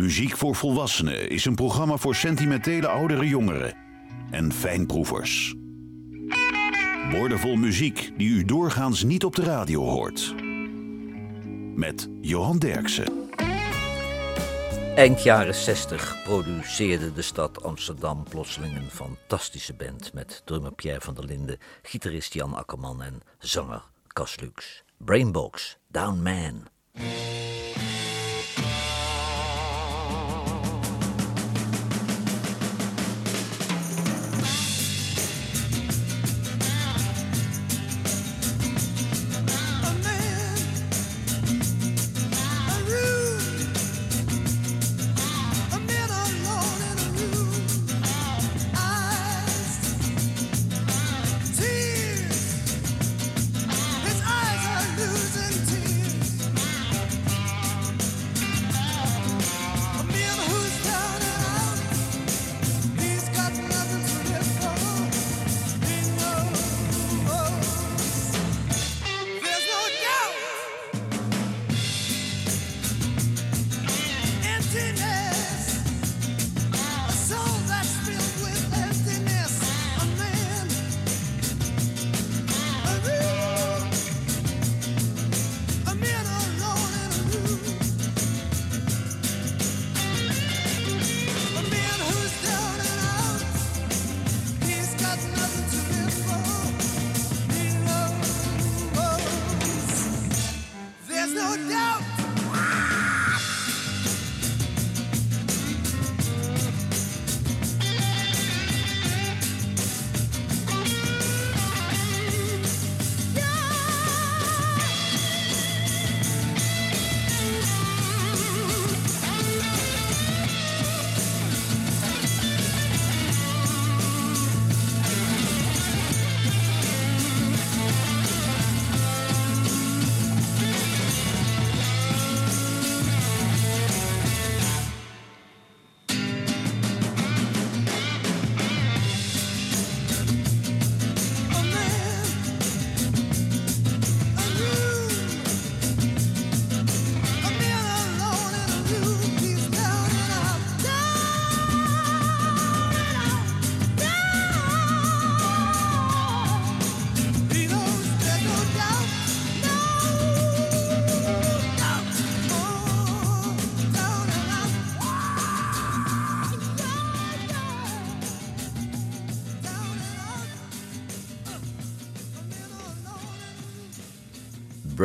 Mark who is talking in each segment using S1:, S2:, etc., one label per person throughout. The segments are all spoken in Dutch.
S1: Muziek voor Volwassenen is een programma voor sentimentele oudere jongeren en fijnproevers. Woordenvol muziek die u doorgaans niet op de radio hoort. Met Johan Derksen.
S2: Eind jaren 60 produceerde de stad Amsterdam plotseling een fantastische band met drummer Pierre van der Linden, gitarist Jan Akkerman en zanger Cas Lux. Brainbox, Down Man.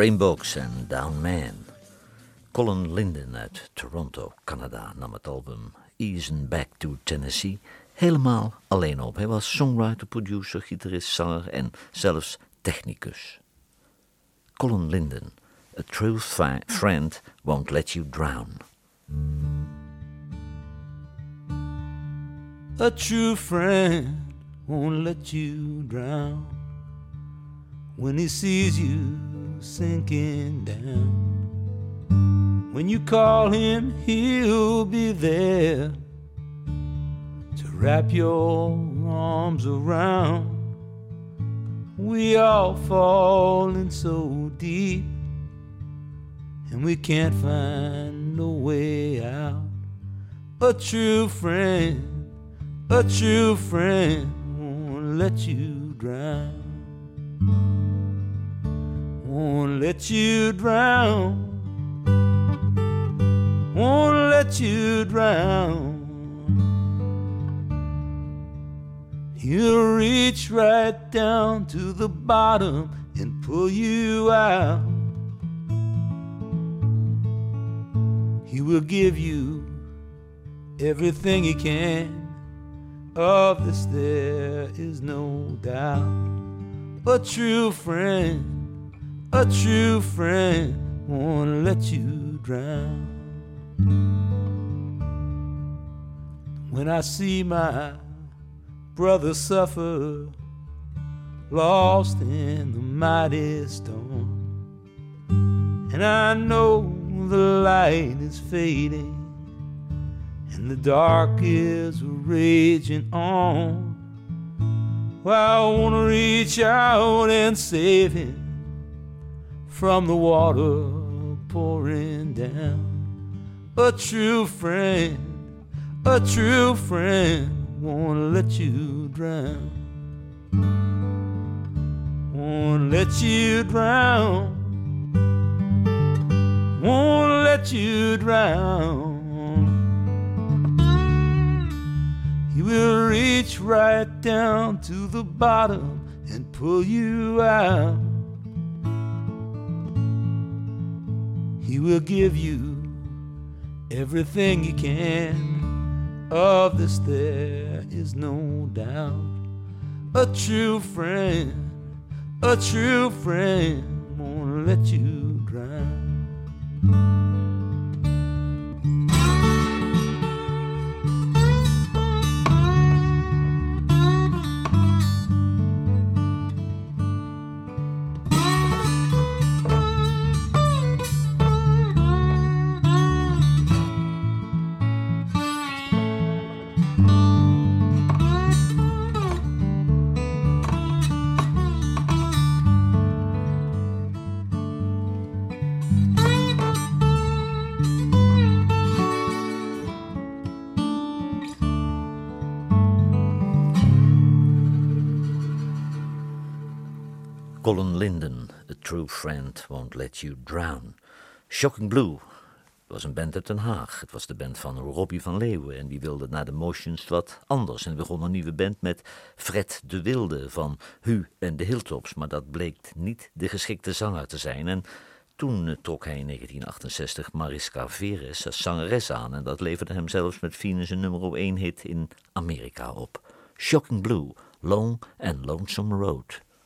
S2: Brainbox en Down Man. Colin Linden uit Toronto, Canada, nam het album Easen Back to Tennessee helemaal alleen op. Hij was songwriter, producer, gitarist, zanger en zelfs technicus. Colin Linden, A True Friend Won't Let You Drown.
S3: A true friend won't let you drown when he sees you sinking down. When you call him, he'll be there to wrap your arms around. We all falling so deep, and we can't find no way out. A true friend, a true friend won't let you drown won't let you drown. Won't let you drown. He'll reach right down to the bottom and pull you out. He will give you everything he can. Of this there is no doubt. A true friend a true friend won't let you drown. When I see my brother suffer, lost in the mighty storm, and I know the light is fading and the dark is raging on. Well, I want to reach out and save him from the water pouring down. a true friend, a true friend won't let you drown. Won't let you drown. Won't let you drown. He will reach right down to the bottom and pull you out. He will give you everything you can. Of this, there is no doubt. A true friend, a true friend won't let you drown.
S4: Colin Linden, A True Friend Won't Let You Drown. Shocking Blue was een band uit Den Haag. Het was de band van Robbie van Leeuwen en die wilde naar de Motions wat anders. En begon een nieuwe band met Fred de Wilde van Hu en de Hilltops. Maar dat bleek niet de geschikte zanger te zijn. En toen eh, trok hij in 1968 Mariska Veres als zangeres aan. En dat leverde hem zelfs met Venus een nummer 1 hit in Amerika op. Shocking Blue, Long and Lonesome Road.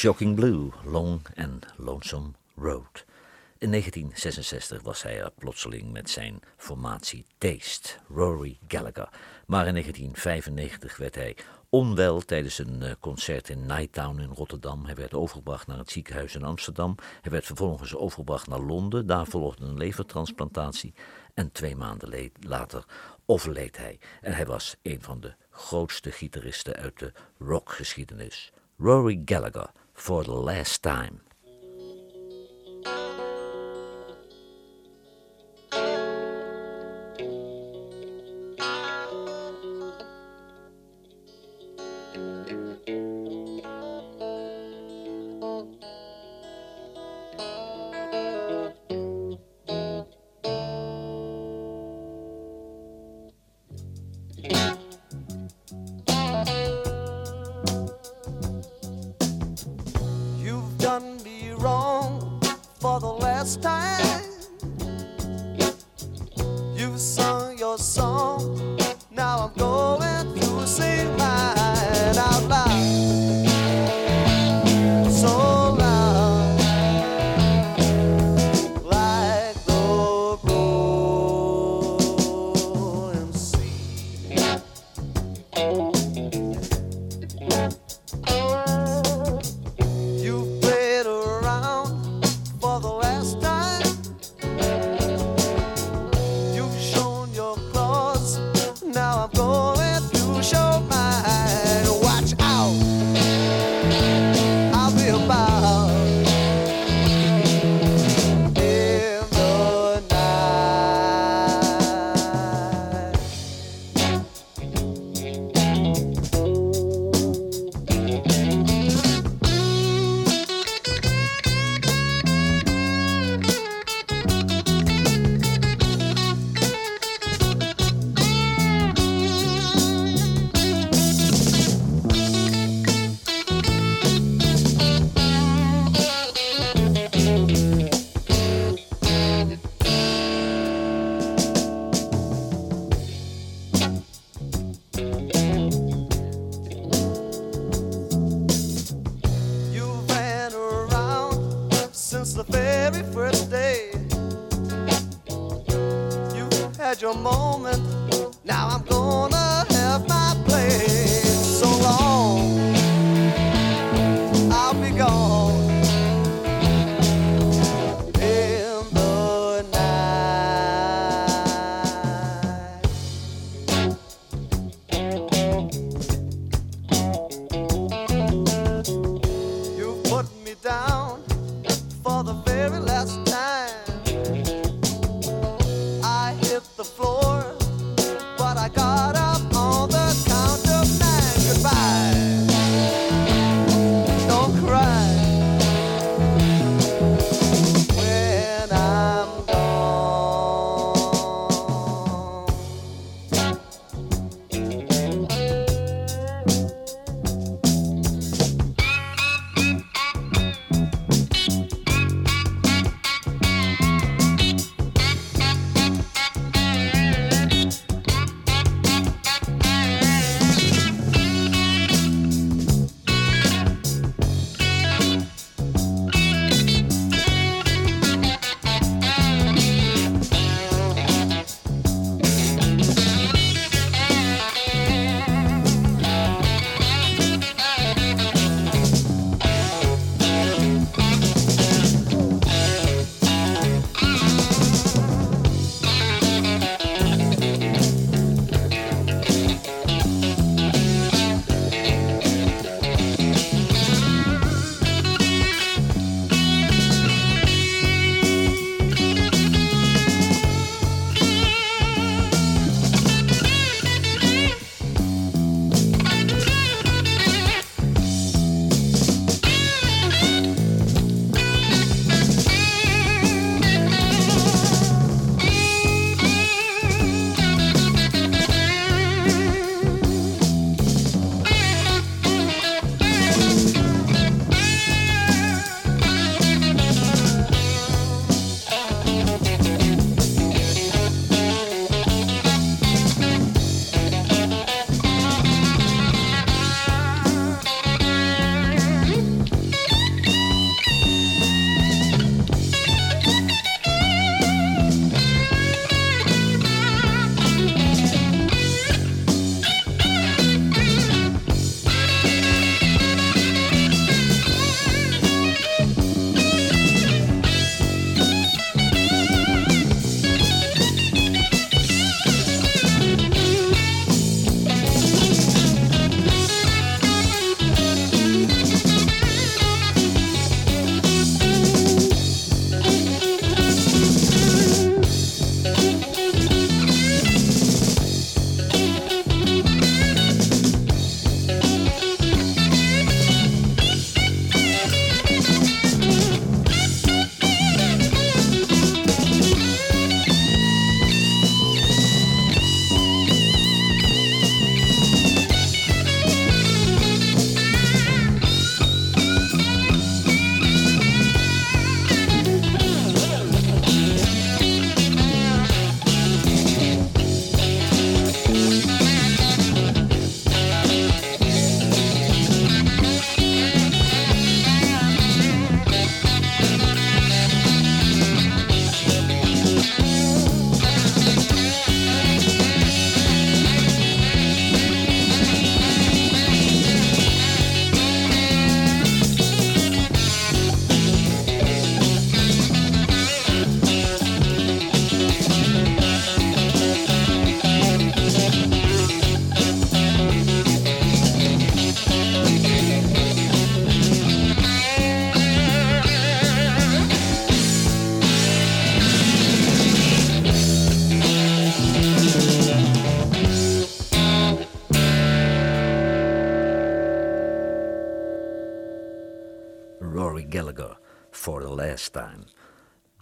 S4: Shocking Blue, Long and Lonesome Road. In 1966 was hij er plotseling met zijn formatie Taste, Rory Gallagher. Maar in 1995 werd hij onwel tijdens een eh, concert in Nighttown in Rotterdam. Hij werd overgebracht naar het ziekenhuis in Amsterdam. Hij werd vervolgens overgebracht naar Londen. Daar volgde een levertransplantatie.
S2: En twee maanden later overleed hij. En hij was een van de grootste gitaristen uit de rockgeschiedenis. Rory Gallagher, For the Last Time.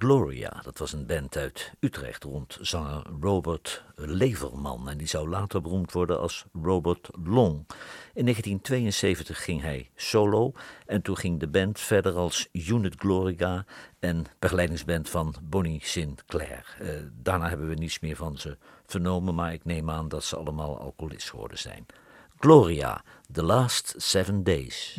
S2: Gloria. Dat was een band uit Utrecht rond zanger Robert Leverman. En die zou later beroemd worden als Robert Long. In 1972 ging hij solo. En toen ging de band verder als Unit Gloria en begeleidingsband van Bonnie Sinclair. Eh, daarna hebben we niets meer van ze vernomen, maar ik neem aan dat ze allemaal alcoholist geworden zijn. Gloria, The Last Seven Days.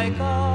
S3: like us.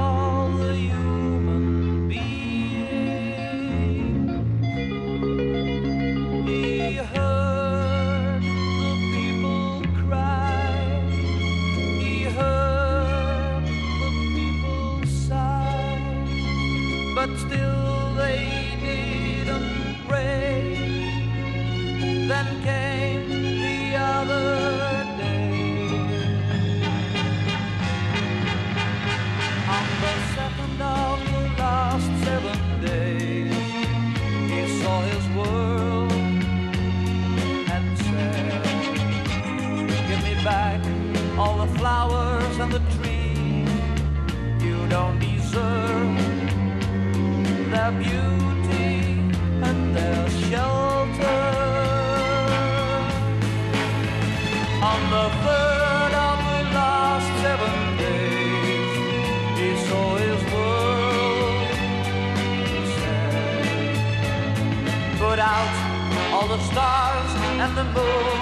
S3: Oh.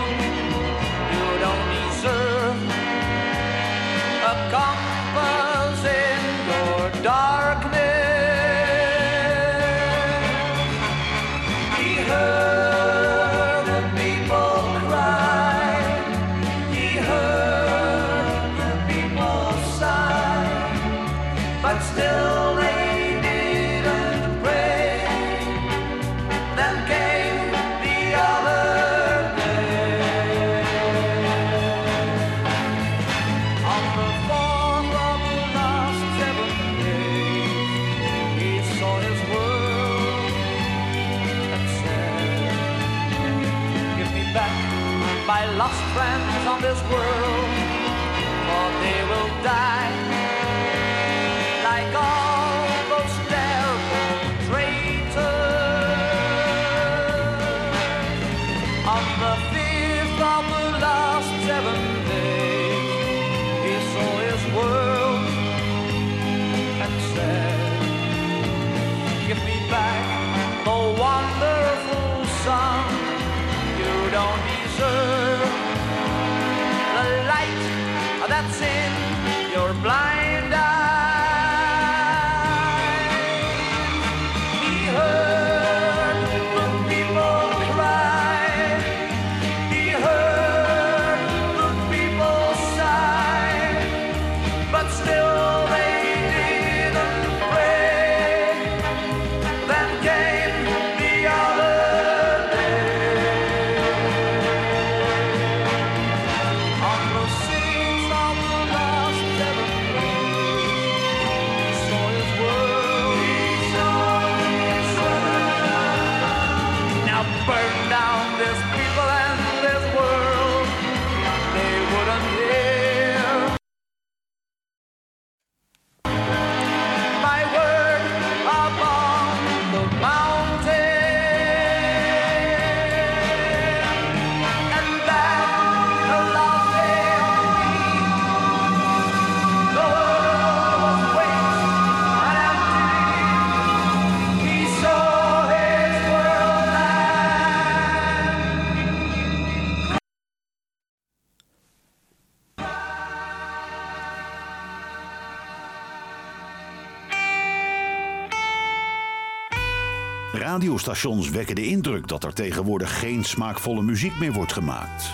S1: Radiostations wekken de indruk dat er tegenwoordig geen smaakvolle muziek meer wordt gemaakt.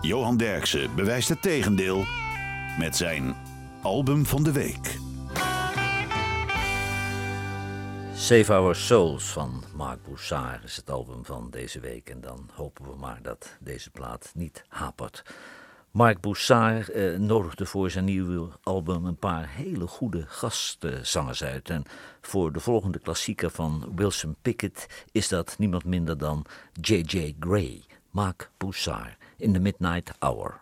S1: Johan Derksen bewijst het tegendeel met zijn album van de week.
S2: Save Our Souls van Mark Broussard is het album van deze week. En dan hopen we maar dat deze plaat niet hapert. Mark Broussard eh, nodigde voor zijn nieuwe album een paar hele goede gastzangers uit. En voor de volgende klassieker van Wilson Pickett is dat niemand minder dan J.J. Gray. Mark Broussard in the Midnight Hour.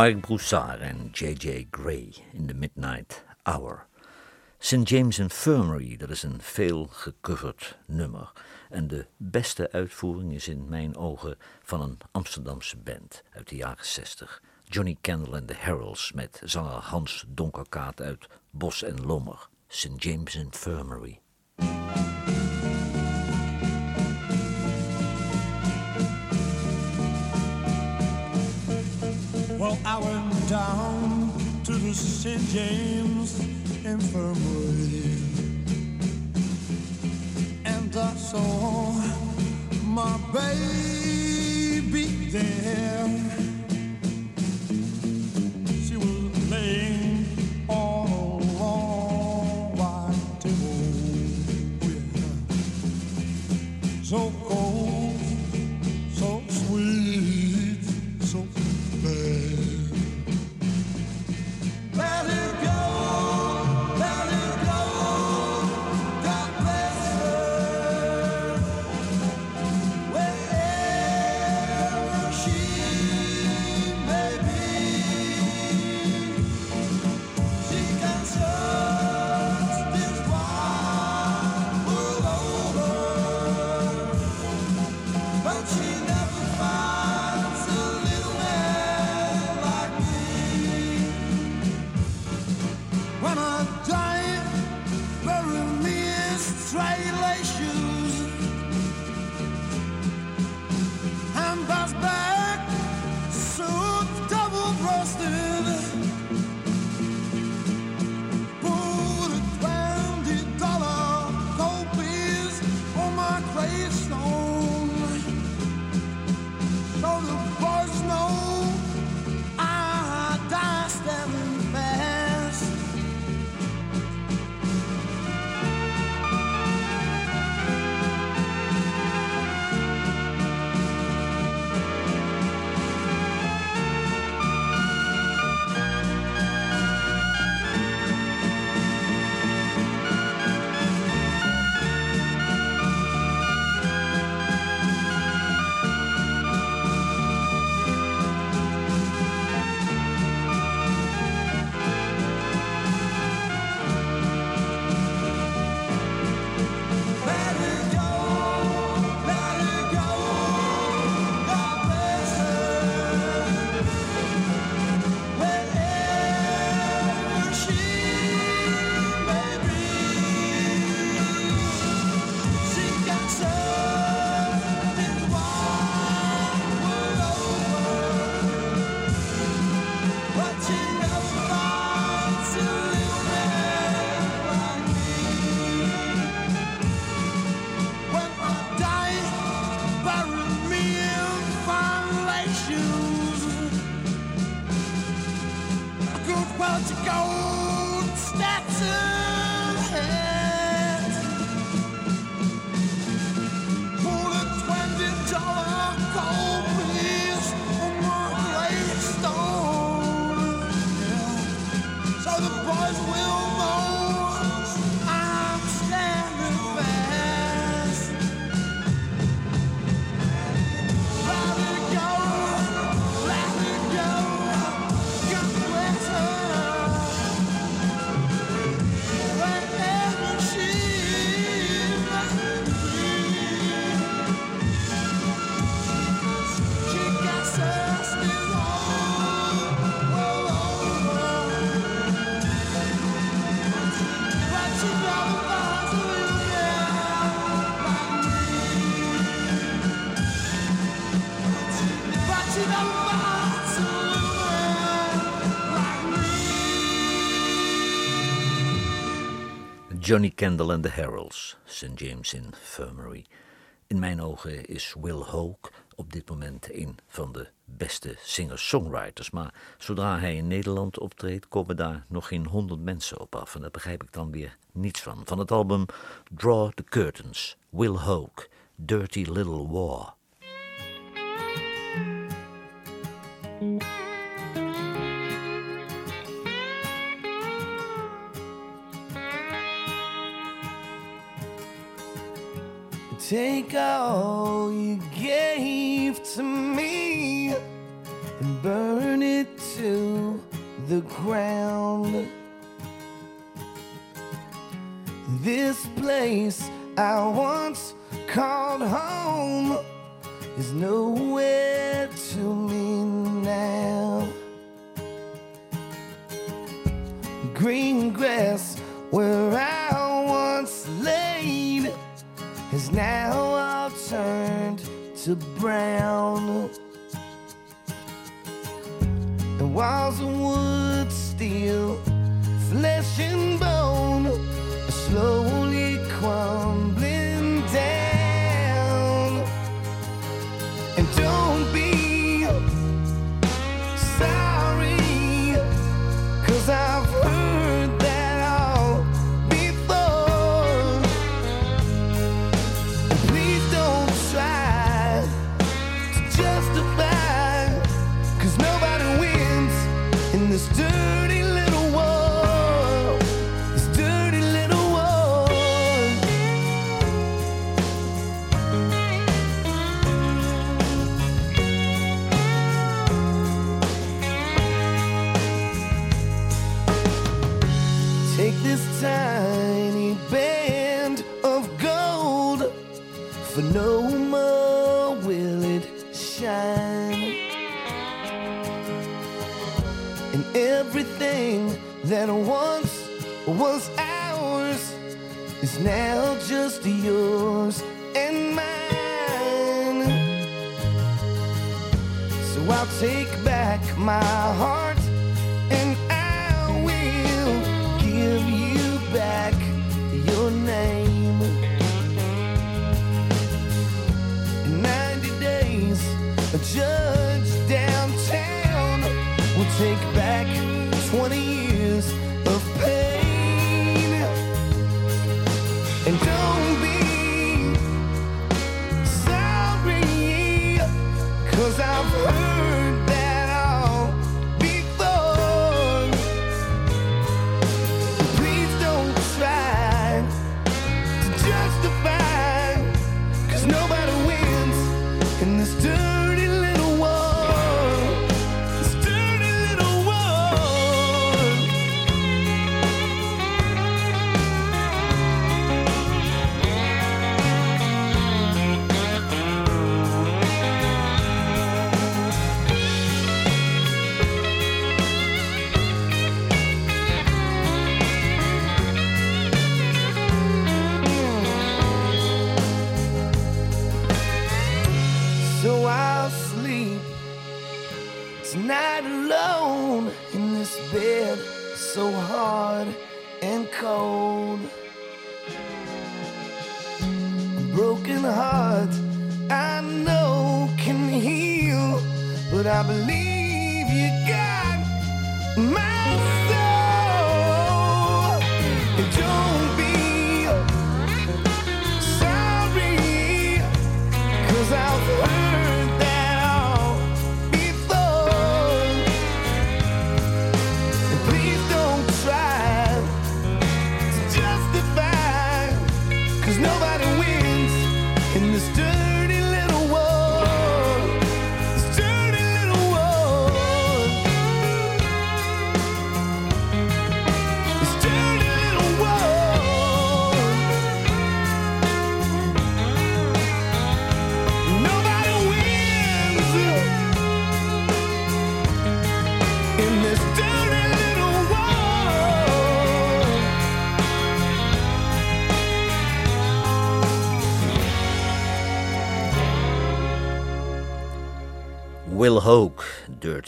S2: Mark Broussard en J.J. Gray in the Midnight Hour. St. James Infirmary, dat is een veel nummer. En de beste uitvoering is in mijn ogen van een Amsterdamse band uit de jaren 60. Johnny Candle and the Heralds met zanger Hans Donkerkaat uit Bos en Lommer. St. James Infirmary.
S5: Went down to the St. James Infirmary and I saw my baby there.
S6: Johnny Kendall and the Heralds, St. James Infirmary. In mijn ogen is Will Hoke op dit moment een van de beste singer-songwriters. Maar zodra hij in Nederland optreedt, komen daar nog geen honderd mensen op af. En daar begrijp ik dan weer niets van. Van het album Draw the Curtains, Will Hoke, Dirty Little War.
S2: Take all you gave to me and burn it to the ground. This place I once called home is nowhere to me now. Green grass where I once laid has now all turned to brown. The walls of wood, steel, my heart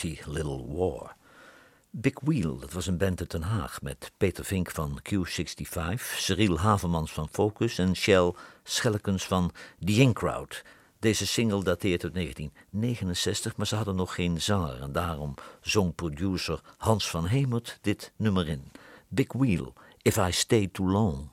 S2: Little War. Big Wheel, dat was een band uit Den Haag met Peter Vink van Q65, Cyril Havermans van Focus en Shell Schellekens van The In Crowd. Deze single dateert uit 1969, maar ze hadden nog geen zanger en daarom zong producer Hans van Hemert dit nummer in. Big Wheel, If I Stay Too Long.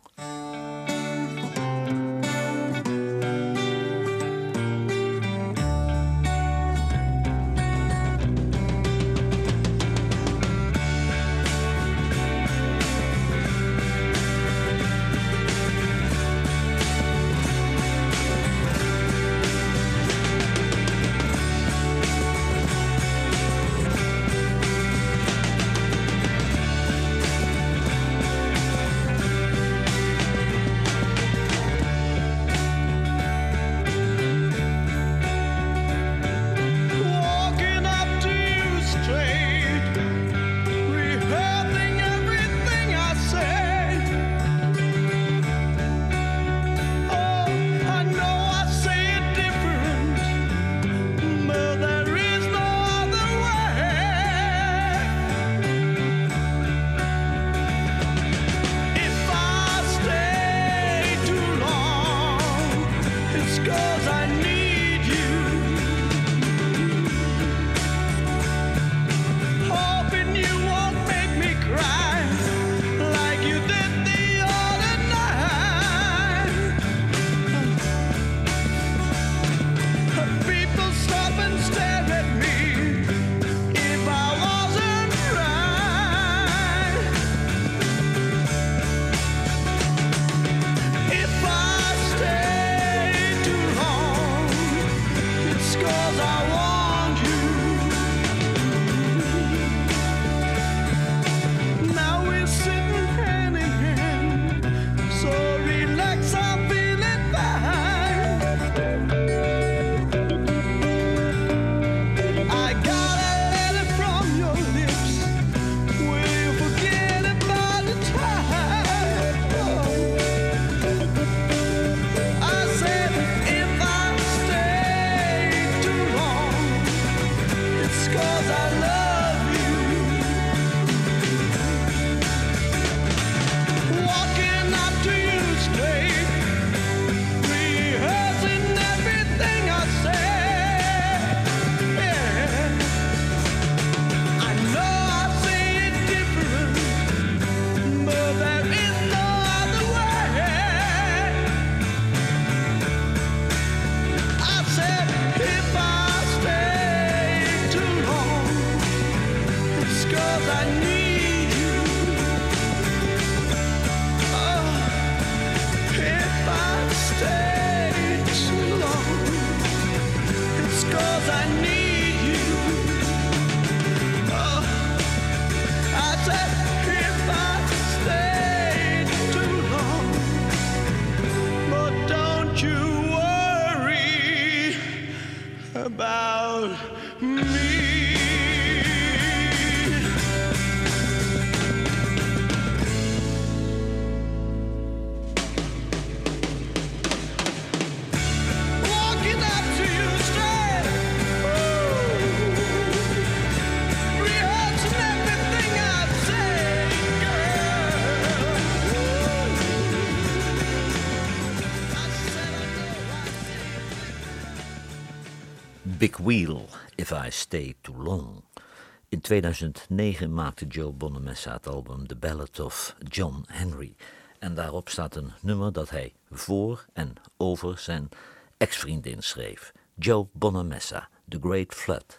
S2: Big Wheel, If I Stay Too Long. In 2009 maakte Joe Bonamessa het album The Ballad of John Henry. En daarop staat een nummer dat hij voor en over zijn ex-vriendin schreef. Joe Bonamessa, The Great Flood.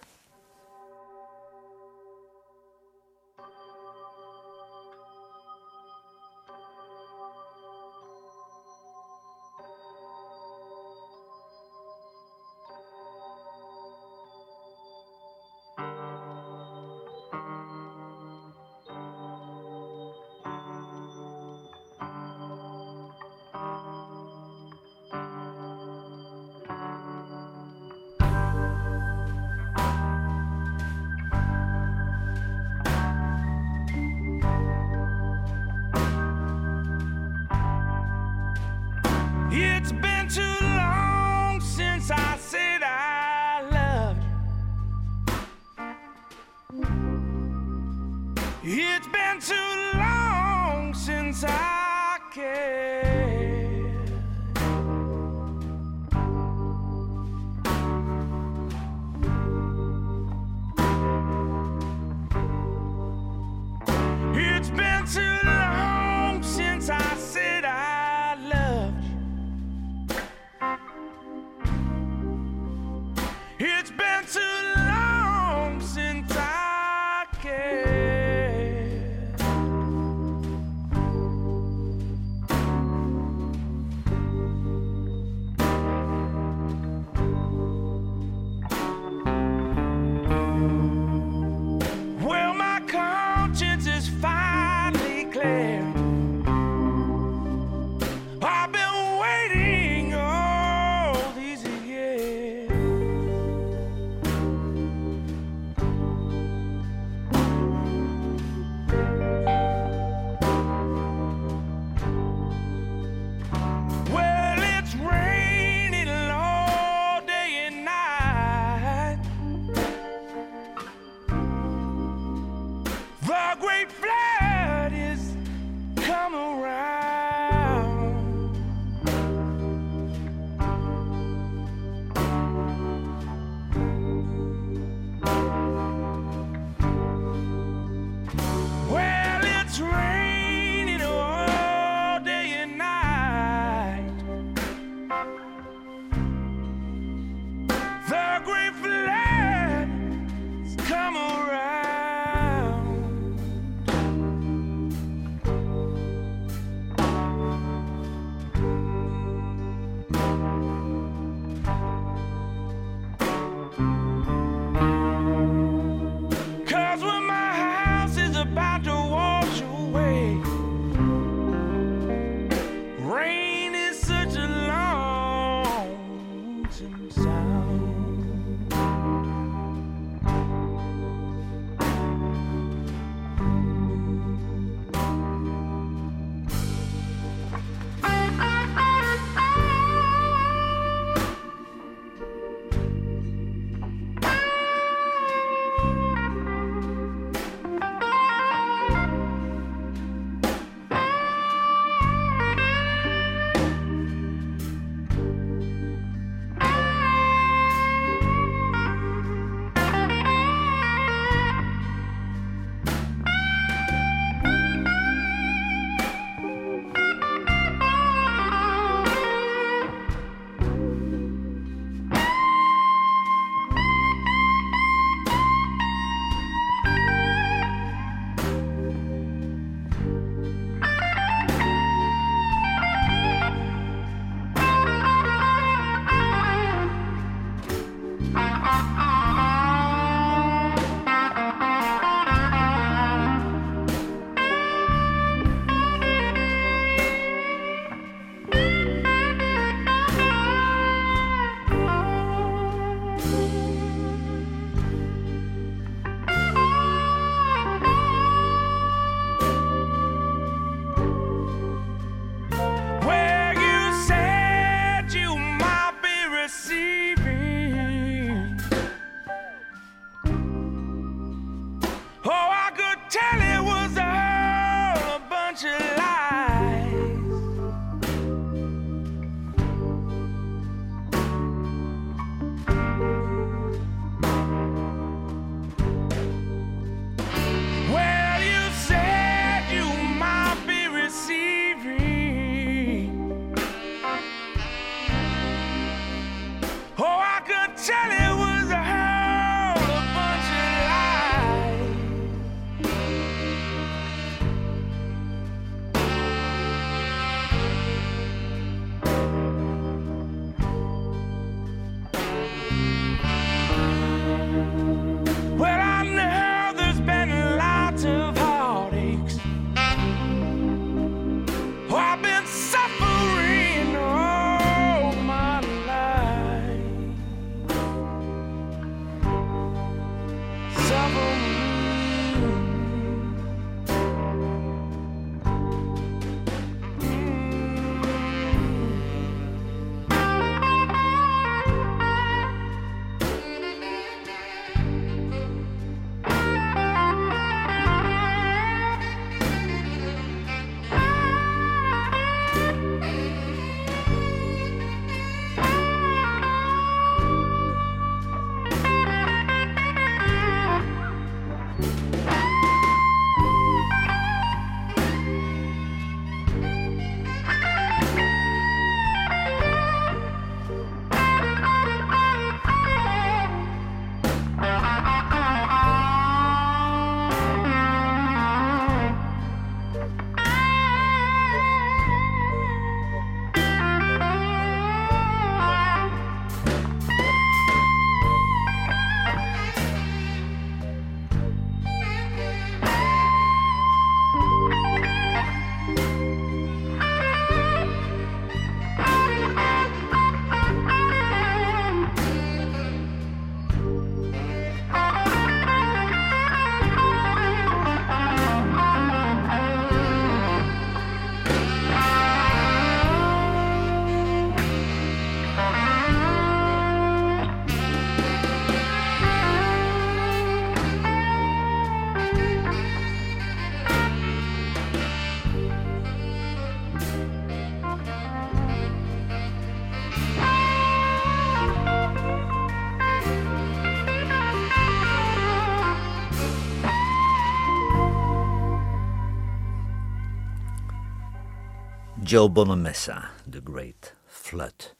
S2: Joe Bonamessa, The Great Flood.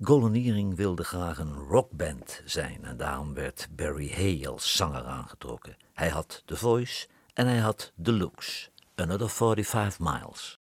S2: Golden Earring wilde graag een rockband zijn en daarom werd Barry Hay als zanger aangetrokken. Hij had The Voice en hij had The Looks. Another 45 Miles.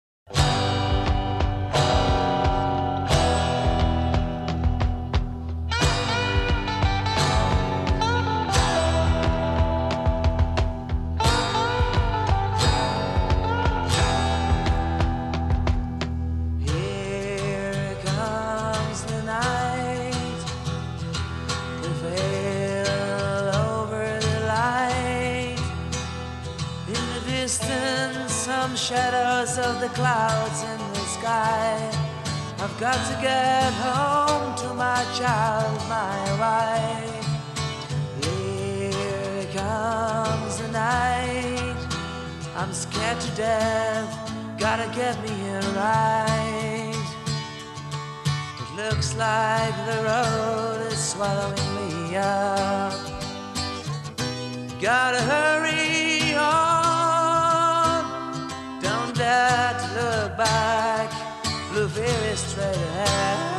S7: Shadows of the clouds in the sky. I've got to get home to my child, my wife. Here comes the night. I'm scared to death. Gotta get me here right. It looks like the road is swallowing me up. Gotta hurry very straight ahead.